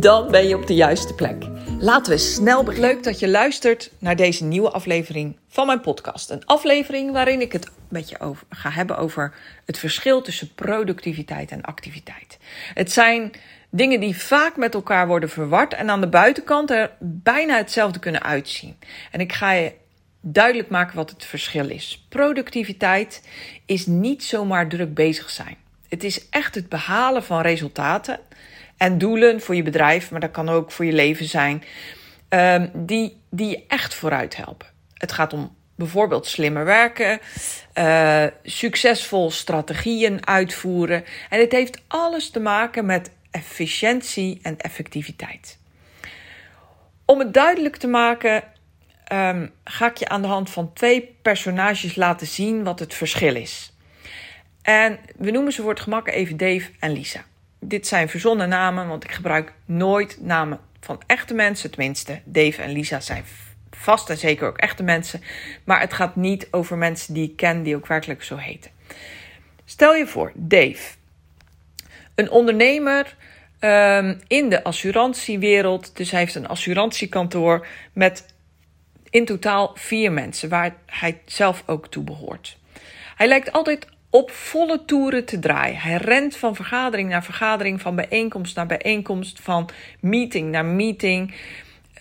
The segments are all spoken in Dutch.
Dan ben je op de juiste plek. Laten we snel beginnen. Leuk dat je luistert naar deze nieuwe aflevering van mijn podcast. Een aflevering waarin ik het met je over, ga hebben over het verschil tussen productiviteit en activiteit. Het zijn dingen die vaak met elkaar worden verward en aan de buitenkant er bijna hetzelfde kunnen uitzien. En ik ga je duidelijk maken wat het verschil is. Productiviteit is niet zomaar druk bezig zijn. Het is echt het behalen van resultaten en doelen voor je bedrijf, maar dat kan ook voor je leven zijn, um, die, die je echt vooruit helpen. Het gaat om bijvoorbeeld slimmer werken, uh, succesvol strategieën uitvoeren. En het heeft alles te maken met efficiëntie en effectiviteit. Om het duidelijk te maken, um, ga ik je aan de hand van twee personages laten zien wat het verschil is. En we noemen ze voor het gemak even Dave en Lisa. Dit zijn verzonnen namen, want ik gebruik nooit namen van echte mensen. Tenminste, Dave en Lisa zijn vast en zeker ook echte mensen. Maar het gaat niet over mensen die ik ken die ook werkelijk zo heten. Stel je voor, Dave. Een ondernemer um, in de assurantiewereld. Dus hij heeft een assurantiekantoor met in totaal vier mensen, waar hij zelf ook toe behoort. Hij lijkt altijd op volle toeren te draaien. Hij rent van vergadering naar vergadering, van bijeenkomst naar bijeenkomst, van meeting naar meeting.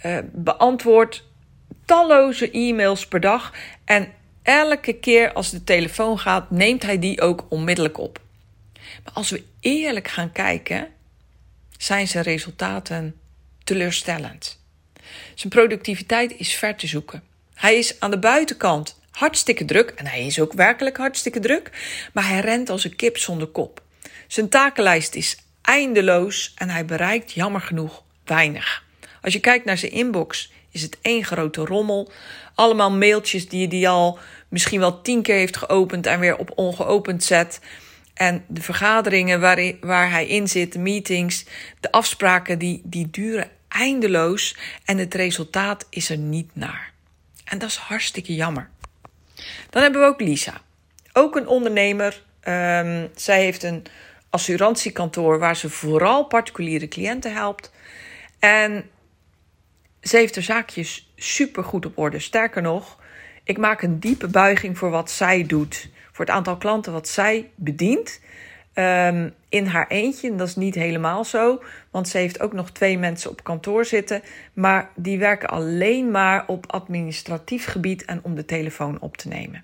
Uh, beantwoordt talloze e-mails per dag. En elke keer als de telefoon gaat, neemt hij die ook onmiddellijk op. Maar als we eerlijk gaan kijken, zijn zijn resultaten teleurstellend. Zijn productiviteit is ver te zoeken. Hij is aan de buitenkant hartstikke druk. En hij is ook werkelijk hartstikke druk. Maar hij rent als een kip zonder kop. Zijn takenlijst is eindeloos en hij bereikt jammer genoeg weinig. Als je kijkt naar zijn inbox, is het één grote rommel. Allemaal mailtjes die hij al misschien wel tien keer heeft geopend en weer op ongeopend zet. En de vergaderingen waar, hij in zit, de meetings, de afspraken, die, die duren eindeloos. En het resultaat is er niet naar. En dat is hartstikke jammer. Dan hebben we ook Lisa. Ook een ondernemer. Um, zij heeft een assurantiekantoor waar ze vooral particuliere cliënten helpt. En ze heeft haar zaakjes super goed op orde. Sterker nog, ik maak een diepe buiging voor wat zij doet. Voor het aantal klanten wat zij bedient. Um, in haar eentje. dat is niet helemaal zo, want ze heeft ook nog twee mensen op kantoor zitten. Maar die werken alleen maar op administratief gebied en om de telefoon op te nemen.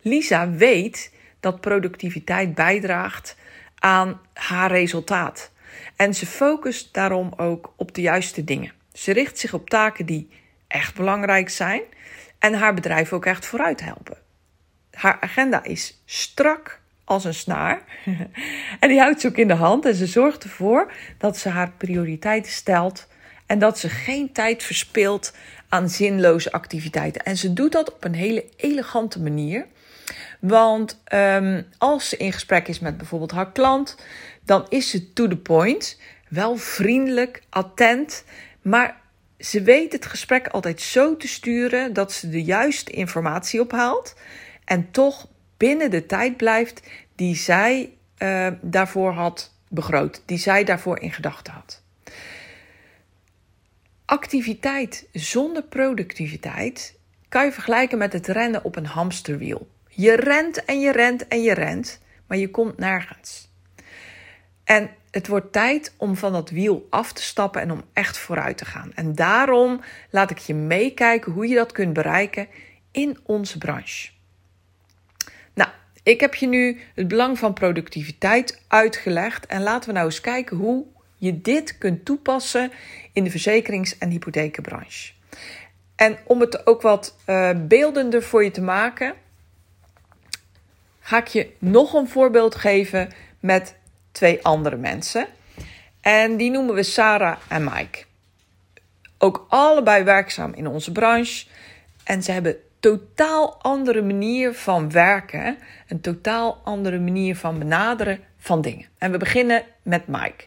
Lisa weet dat productiviteit bijdraagt aan haar resultaat. En ze focust daarom ook op de juiste dingen. Ze richt zich op taken die echt belangrijk zijn en haar bedrijf ook echt vooruit helpen. Haar agenda is strak als een snaar. en die houdt ze ook in de hand en ze zorgt ervoor dat ze haar prioriteiten stelt en dat ze geen tijd verspilt aan zinloze activiteiten. En ze doet dat op een hele elegante manier. Want um, als ze in gesprek is met bijvoorbeeld haar klant, dan is ze to the point, wel vriendelijk, attent, maar ze weet het gesprek altijd zo te sturen dat ze de juiste informatie ophaalt en toch binnen de tijd blijft die zij uh, daarvoor had begroot, die zij daarvoor in gedachten had. Activiteit zonder productiviteit kan je vergelijken met het rennen op een hamsterwiel. Je rent en je rent en je rent, maar je komt nergens. En het wordt tijd om van dat wiel af te stappen en om echt vooruit te gaan. En daarom laat ik je meekijken hoe je dat kunt bereiken in onze branche. Ik heb je nu het belang van productiviteit uitgelegd en laten we nou eens kijken hoe je dit kunt toepassen in de verzekerings- en hypothekenbranche. En om het ook wat uh, beeldender voor je te maken, ga ik je nog een voorbeeld geven met twee andere mensen. En die noemen we Sarah en Mike. Ook allebei werkzaam in onze branche. En ze hebben totaal andere manier van werken. Een totaal andere manier van benaderen van dingen. En we beginnen met Mike.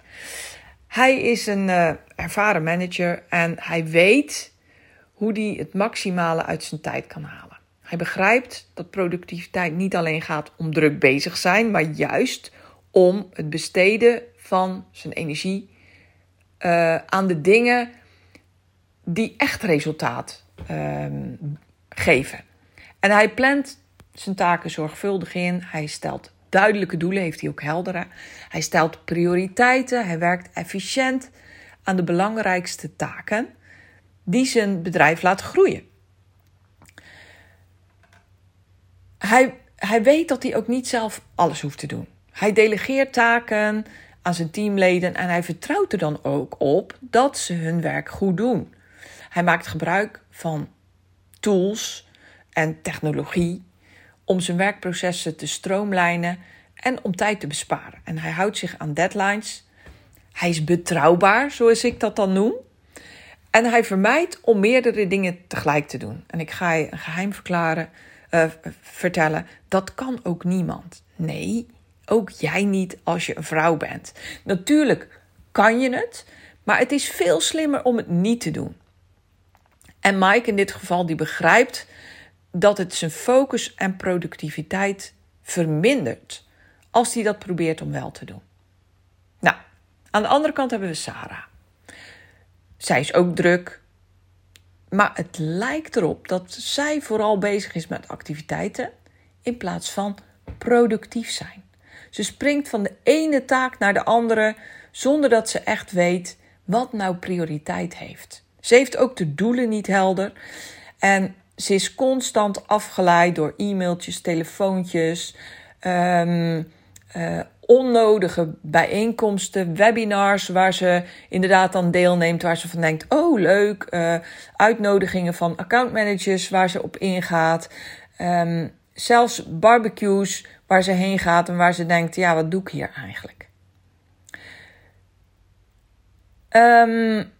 Hij is een uh, ervaren manager en hij weet hoe hij het maximale uit zijn tijd kan halen. Hij begrijpt dat productiviteit niet alleen gaat om druk bezig zijn, maar juist om het besteden van zijn energie uh, aan de dingen die echt resultaat uh, geven. En hij plant zijn taken zorgvuldig in. Hij stelt duidelijke doelen, heeft hij ook heldere. Hij stelt prioriteiten. Hij werkt efficiënt aan de belangrijkste taken die zijn bedrijf laat groeien. Hij, hij weet dat hij ook niet zelf alles hoeft te doen. Hij delegeert taken aan zijn teamleden en hij vertrouwt er dan ook op dat ze hun werk goed doen. Hij maakt gebruik van tools en technologie om zijn werkprocessen te stroomlijnen en om tijd te besparen. En hij houdt zich aan deadlines. Hij is betrouwbaar, zoals ik dat dan noem. En hij vermijdt om meerdere dingen tegelijk te doen. En ik ga je een geheim verklaren, uh, vertellen. Dat kan ook niemand. Nee, ook jij niet als je een vrouw bent. Natuurlijk kan je het, maar het is veel slimmer om het niet te doen. En Mike in dit geval, die begrijpt dat het zijn focus en productiviteit vermindert als hij dat probeert om wel te doen. Nou, aan de andere kant hebben we Sarah. Zij is ook druk, maar het lijkt erop dat zij vooral bezig is met activiteiten in plaats van productief zijn. Ze springt van de ene taak naar de andere zonder dat ze echt weet wat nou prioriteit heeft. Ze heeft ook de doelen niet helder en ze is constant afgeleid door e-mailtjes, telefoontjes, um, uh, onnodige bijeenkomsten, webinars waar ze inderdaad dan deelneemt, waar ze van denkt: oh leuk, uh, uitnodigingen van accountmanagers waar ze op ingaat. Um, zelfs barbecues waar ze heen gaat en waar ze denkt: ja, wat doe ik hier eigenlijk? Um,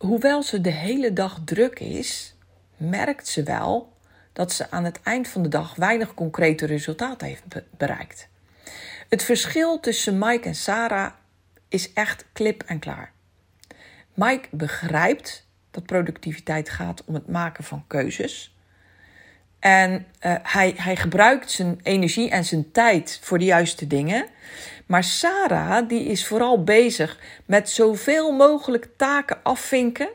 hoewel ze de hele dag druk is, merkt ze wel dat ze aan het eind van de dag weinig concrete resultaten heeft bereikt. Het verschil tussen Mike en Sarah is echt klip en klaar. Mike begrijpt dat productiviteit gaat om het maken van keuzes. En uh, hij, hij gebruikt zijn energie en zijn tijd voor de juiste dingen. Maar Sarah die is vooral bezig met zoveel mogelijk taken afvinken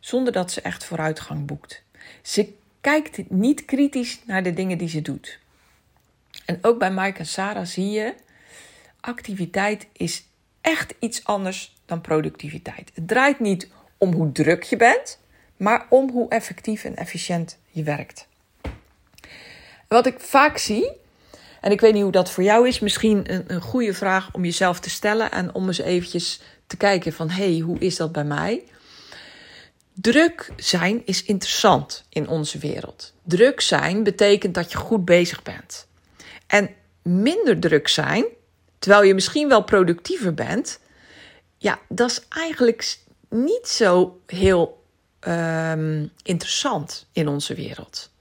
zonder dat ze echt vooruitgang boekt. Ze kijkt niet kritisch naar de dingen die ze doet. En ook bij Mike en Sarah zie je, activiteit is echt iets anders dan productiviteit. Het draait niet om hoe druk je bent, maar om hoe effectief en efficiënt je werkt. Wat ik vaak zie, en ik weet niet hoe dat voor jou is, misschien een, een goede vraag om jezelf te stellen en om eens eventjes te kijken van hé, hey, hoe is dat bij mij? Druk zijn is interessant in onze wereld. Druk zijn betekent dat je goed bezig bent. En minder druk zijn, terwijl je misschien wel productiever bent, ja, dat is eigenlijk niet zo heel um, interessant in onze wereld.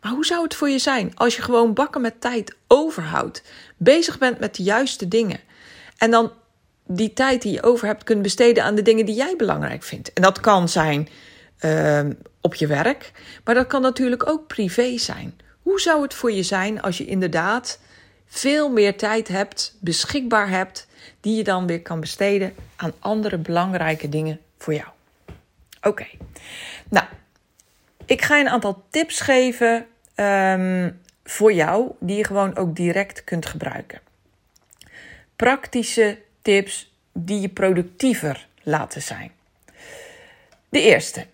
Maar hoe zou het voor je zijn als je gewoon bakken met tijd overhoudt, bezig bent met de juiste dingen en dan die tijd die je over hebt kunt besteden aan de dingen die jij belangrijk vindt? En dat kan zijn uh, op je werk, maar dat kan natuurlijk ook privé zijn. Hoe zou het voor je zijn als je inderdaad veel meer tijd hebt, beschikbaar hebt, die je dan weer kan besteden aan andere belangrijke dingen voor jou? Oké, nou, ik ga je een aantal tips geven um, voor jou, die je gewoon ook direct kunt gebruiken. Praktische tips die je productiever laten zijn. De eerste.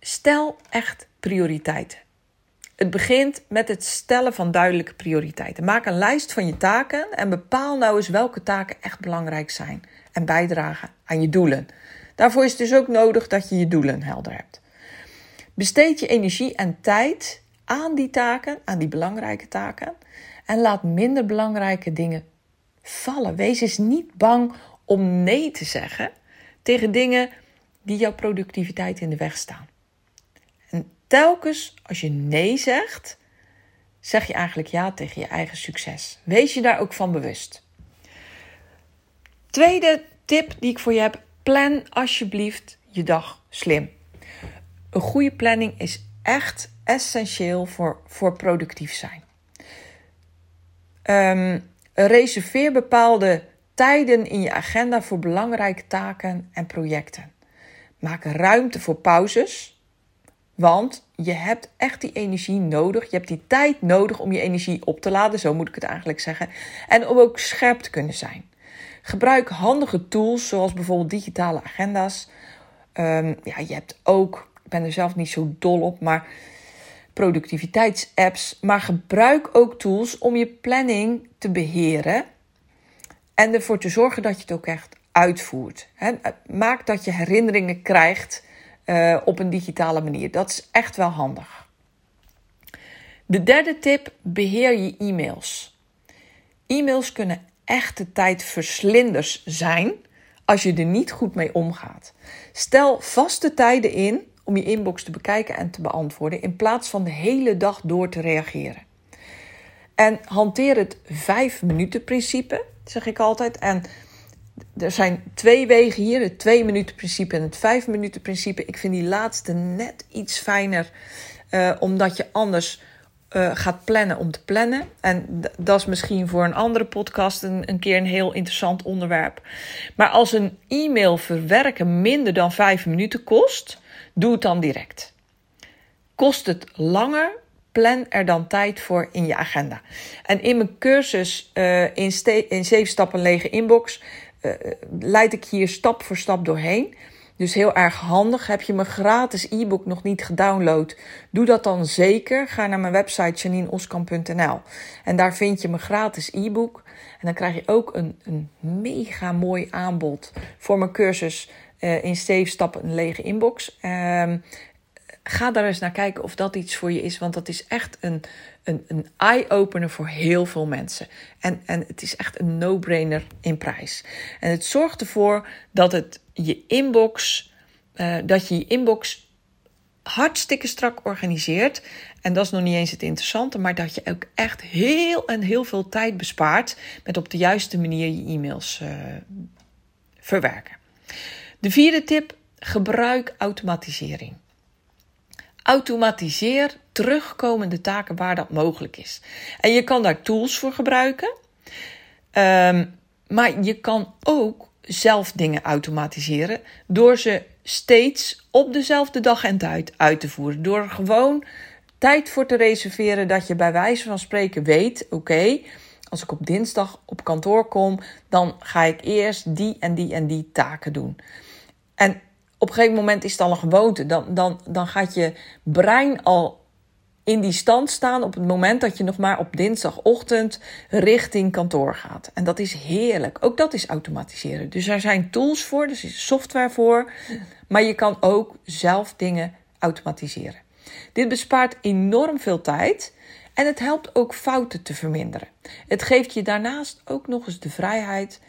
Stel echt prioriteiten. Het begint met het stellen van duidelijke prioriteiten. Maak een lijst van je taken en bepaal nou eens welke taken echt belangrijk zijn en bijdragen aan je doelen. Daarvoor is het dus ook nodig dat je je doelen helder hebt. Besteed je energie en tijd aan die taken, aan die belangrijke taken, en laat minder belangrijke dingen vallen. Wees eens niet bang om nee te zeggen tegen dingen die jouw productiviteit in de weg staan. En telkens als je nee zegt, zeg je eigenlijk ja tegen je eigen succes. Wees je daar ook van bewust. Tweede tip die ik voor je heb: plan alsjeblieft je dag slim. Een goede planning is echt essentieel voor, voor productief zijn. Um, reserveer bepaalde tijden in je agenda voor belangrijke taken en projecten. Maak ruimte voor pauzes, want je hebt echt die energie nodig. Je hebt die tijd nodig om je energie op te laden, zo moet ik het eigenlijk zeggen. En om ook scherp te kunnen zijn. Gebruik handige tools zoals bijvoorbeeld digitale agenda's. Um, ja, je hebt ook, ben er zelf niet zo dol op, maar productiviteitsapps. Maar gebruik ook tools om je planning te beheren en ervoor te zorgen dat je het ook echt uitvoert. Maak dat je herinneringen krijgt uh, op een digitale manier. Dat is echt wel handig. De derde tip: beheer je e-mails. E-mails kunnen echte tijdverslinders zijn als je er niet goed mee omgaat. Stel vaste tijden in om je inbox te bekijken en te beantwoorden in plaats van de hele dag door te reageren. En hanteer het 5 minuten principe, zeg ik altijd. En er zijn twee wegen hier: het 2 minuten principe en het 5 minuten principe. Ik vind die laatste net iets fijner, uh, omdat je anders uh, gaat plannen om te plannen. En dat is misschien voor een andere podcast een, een keer een heel interessant onderwerp. Maar als een e-mail verwerken minder dan 5 minuten kost, doe het dan direct. Kost het langer, plan er dan tijd voor in je agenda. En in mijn cursus uh, in, in 7 stappen lege inbox uh, leid ik hier stap voor stap doorheen. Dus heel erg handig. Heb je mijn gratis e-book nog niet gedownload? Doe dat dan zeker. Ga naar mijn website janineoskamp.nl en daar vind je mijn gratis e-book. En dan krijg je ook een, een mega mooi aanbod voor mijn cursus uh, in 7 stappen een lege inbox. Um, ga daar eens naar kijken of dat iets voor je is. Want dat is echt een, een, een eye-opener voor heel veel mensen. En, en het is echt een no-brainer in prijs. En het zorgt ervoor dat het je inbox, uh, dat je je inbox hartstikke strak organiseert. En dat is nog niet eens het interessante, maar dat je ook echt heel en heel veel tijd bespaart met op de juiste manier je e-mails uh, verwerken. De vierde tip: gebruik automatisering. Automatiseer terugkomende taken waar dat mogelijk is. En je kan daar tools voor gebruiken. Um, maar je kan ook zelf dingen automatiseren door ze steeds op dezelfde dag en tijd uit te voeren. Door gewoon tijd voor te reserveren dat je bij wijze van spreken weet: oké, als ik op dinsdag op kantoor kom, dan ga ik eerst die en die en die taken doen. En op een gegeven moment is het al een gewoonte. Dan, dan, dan gaat je brein al in die stand staan op het moment dat je nog maar op dinsdagochtend richting kantoor gaat. En dat is heerlijk. Ook dat is automatiseren. Dus er zijn tools voor, er is software voor. Maar je kan ook zelf dingen automatiseren. Dit bespaart enorm veel tijd. En het helpt ook fouten te verminderen. Het geeft je daarnaast ook nog eens de vrijheid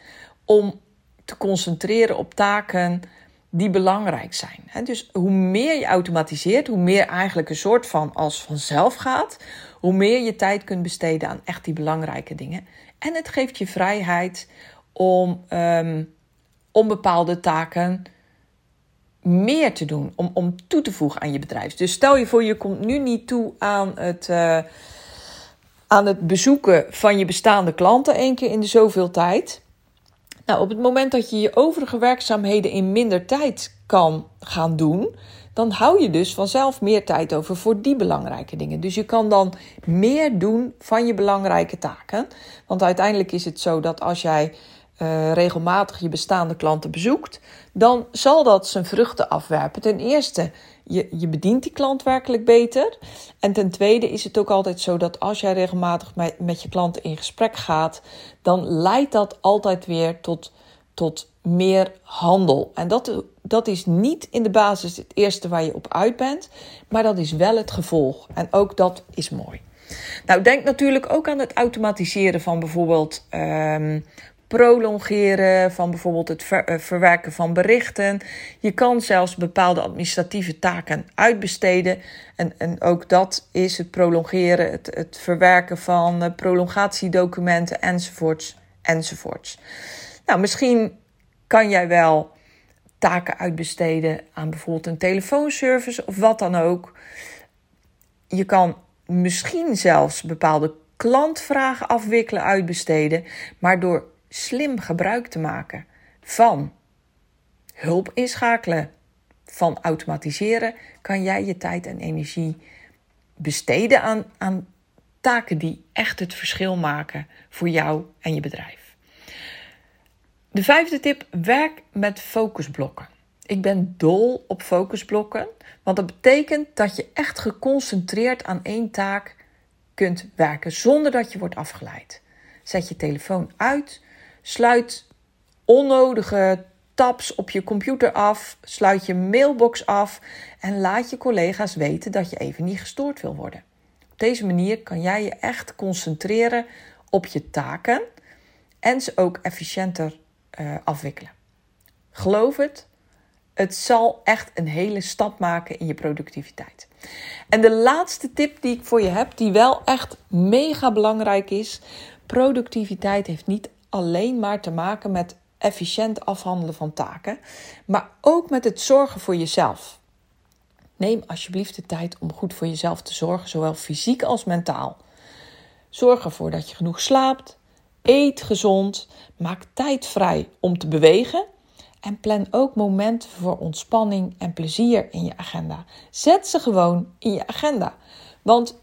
om te concentreren op taken die belangrijk zijn. Dus hoe meer je automatiseert, hoe meer eigenlijk een soort van als vanzelf gaat, hoe meer je tijd kunt besteden aan echt die belangrijke dingen. En het geeft je vrijheid om, um, bepaalde taken meer te doen, om, om toe te voegen aan je bedrijf. Dus stel je voor, je komt nu niet toe aan het, uh, aan het bezoeken van je bestaande klanten één keer in de zoveel tijd. Nou, op het moment dat je je overige werkzaamheden in minder tijd kan gaan doen, dan hou je dus vanzelf meer tijd over voor die belangrijke dingen. Dus je kan dan meer doen van je belangrijke taken. Want uiteindelijk is het zo dat als jij uh, regelmatig je bestaande klanten bezoekt, dan zal dat zijn vruchten afwerpen. Ten eerste, je, je bedient die klant werkelijk beter. En ten tweede is het ook altijd zo dat als jij regelmatig met, je klanten in gesprek gaat, dan leidt dat altijd weer tot, tot meer handel. En dat, dat is niet in de basis het eerste waar je op uit bent, maar dat is wel het gevolg. En ook dat is mooi. Nou, denk natuurlijk ook aan het automatiseren van bijvoorbeeld um, prolongeren van bijvoorbeeld het eh, verwerken van berichten. Je kan zelfs bepaalde administratieve taken uitbesteden. En, en ook dat is het prolongeren, het, het verwerken van uh, prolongatiedocumenten enzovoorts enzovoorts. Nou, misschien kan jij wel taken uitbesteden aan bijvoorbeeld een telefoonservice of wat dan ook. Je kan misschien zelfs bepaalde klantvragen afwikkelen, uitbesteden, maar door slim gebruik te maken van hulp inschakelen, van automatiseren, kan jij je tijd en energie besteden aan, aan taken die echt het verschil maken voor jou en je bedrijf. De vijfde tip: werk met focusblokken. Ik ben dol op focusblokken, want dat betekent dat je echt geconcentreerd aan één taak kunt werken zonder dat je wordt afgeleid. Zet je telefoon uit, sluit onnodige tabs op je computer af, sluit je mailbox af en laat je collega's weten dat je even niet gestoord wil worden. Op deze manier kan jij je echt concentreren op je taken en ze ook efficiënter uh, afwikkelen. Geloof het, het zal echt een hele stap maken in je productiviteit. En de laatste tip die ik voor je heb, die wel echt mega belangrijk is: productiviteit heeft niet alleen maar te maken met efficiënt afhandelen van taken, maar ook met het zorgen voor jezelf. Neem alsjeblieft de tijd om goed voor jezelf te zorgen, zowel fysiek als mentaal. Zorg ervoor dat je genoeg slaapt, eet gezond, maak tijd vrij om te bewegen en plan ook momenten voor ontspanning en plezier in je agenda. Zet ze gewoon in je agenda. Want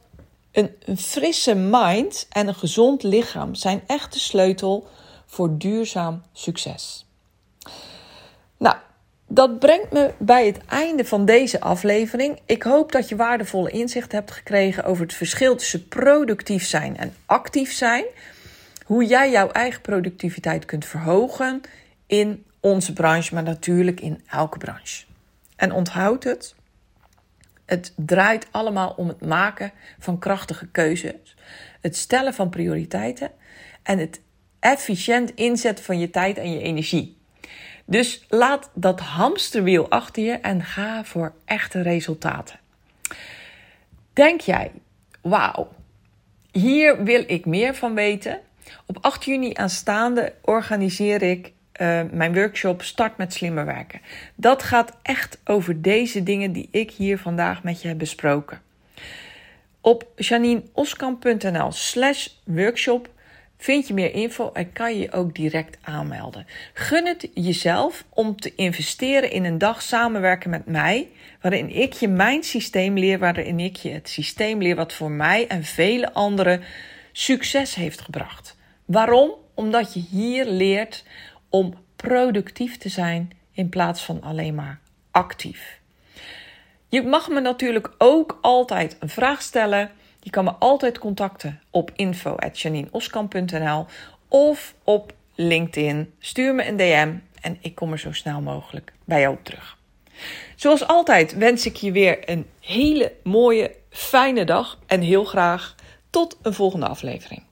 een, frisse mind en een gezond lichaam zijn echt de sleutel voor duurzaam succes. Nou, dat brengt me bij het einde van deze aflevering. Ik hoop dat je waardevolle inzicht hebt gekregen over het verschil tussen productief zijn en actief zijn. Hoe jij jouw eigen productiviteit kunt verhogen in onze branche, maar natuurlijk in elke branche. En onthoud het. Het draait allemaal om het maken van krachtige keuzes, het stellen van prioriteiten en het efficiënt inzetten van je tijd en je energie. Dus laat dat hamsterwiel achter je en ga voor echte resultaten. Denk jij, wauw, hier wil ik meer van weten? Op 8 juni aanstaande organiseer ik uh, mijn workshop Start met slimmer werken. Dat gaat echt over deze dingen die ik hier vandaag met je heb besproken. Op janineoskamp.nl slash workshop vind je meer info en kan je je ook direct aanmelden. Gun het jezelf om te investeren in een dag samenwerken met mij, waarin ik je mijn systeem leer, waarin ik je het systeem leer wat voor mij en vele anderen succes heeft gebracht. Waarom? Omdat je hier leert om productief te zijn in plaats van alleen maar actief. Je mag me natuurlijk ook altijd een vraag stellen. Je kan me altijd contacten op info.janineoskamp.nl of op LinkedIn. Stuur me een DM en ik kom er zo snel mogelijk bij jou op terug. Zoals altijd wens ik je weer een hele mooie, fijne dag en heel graag tot een volgende aflevering.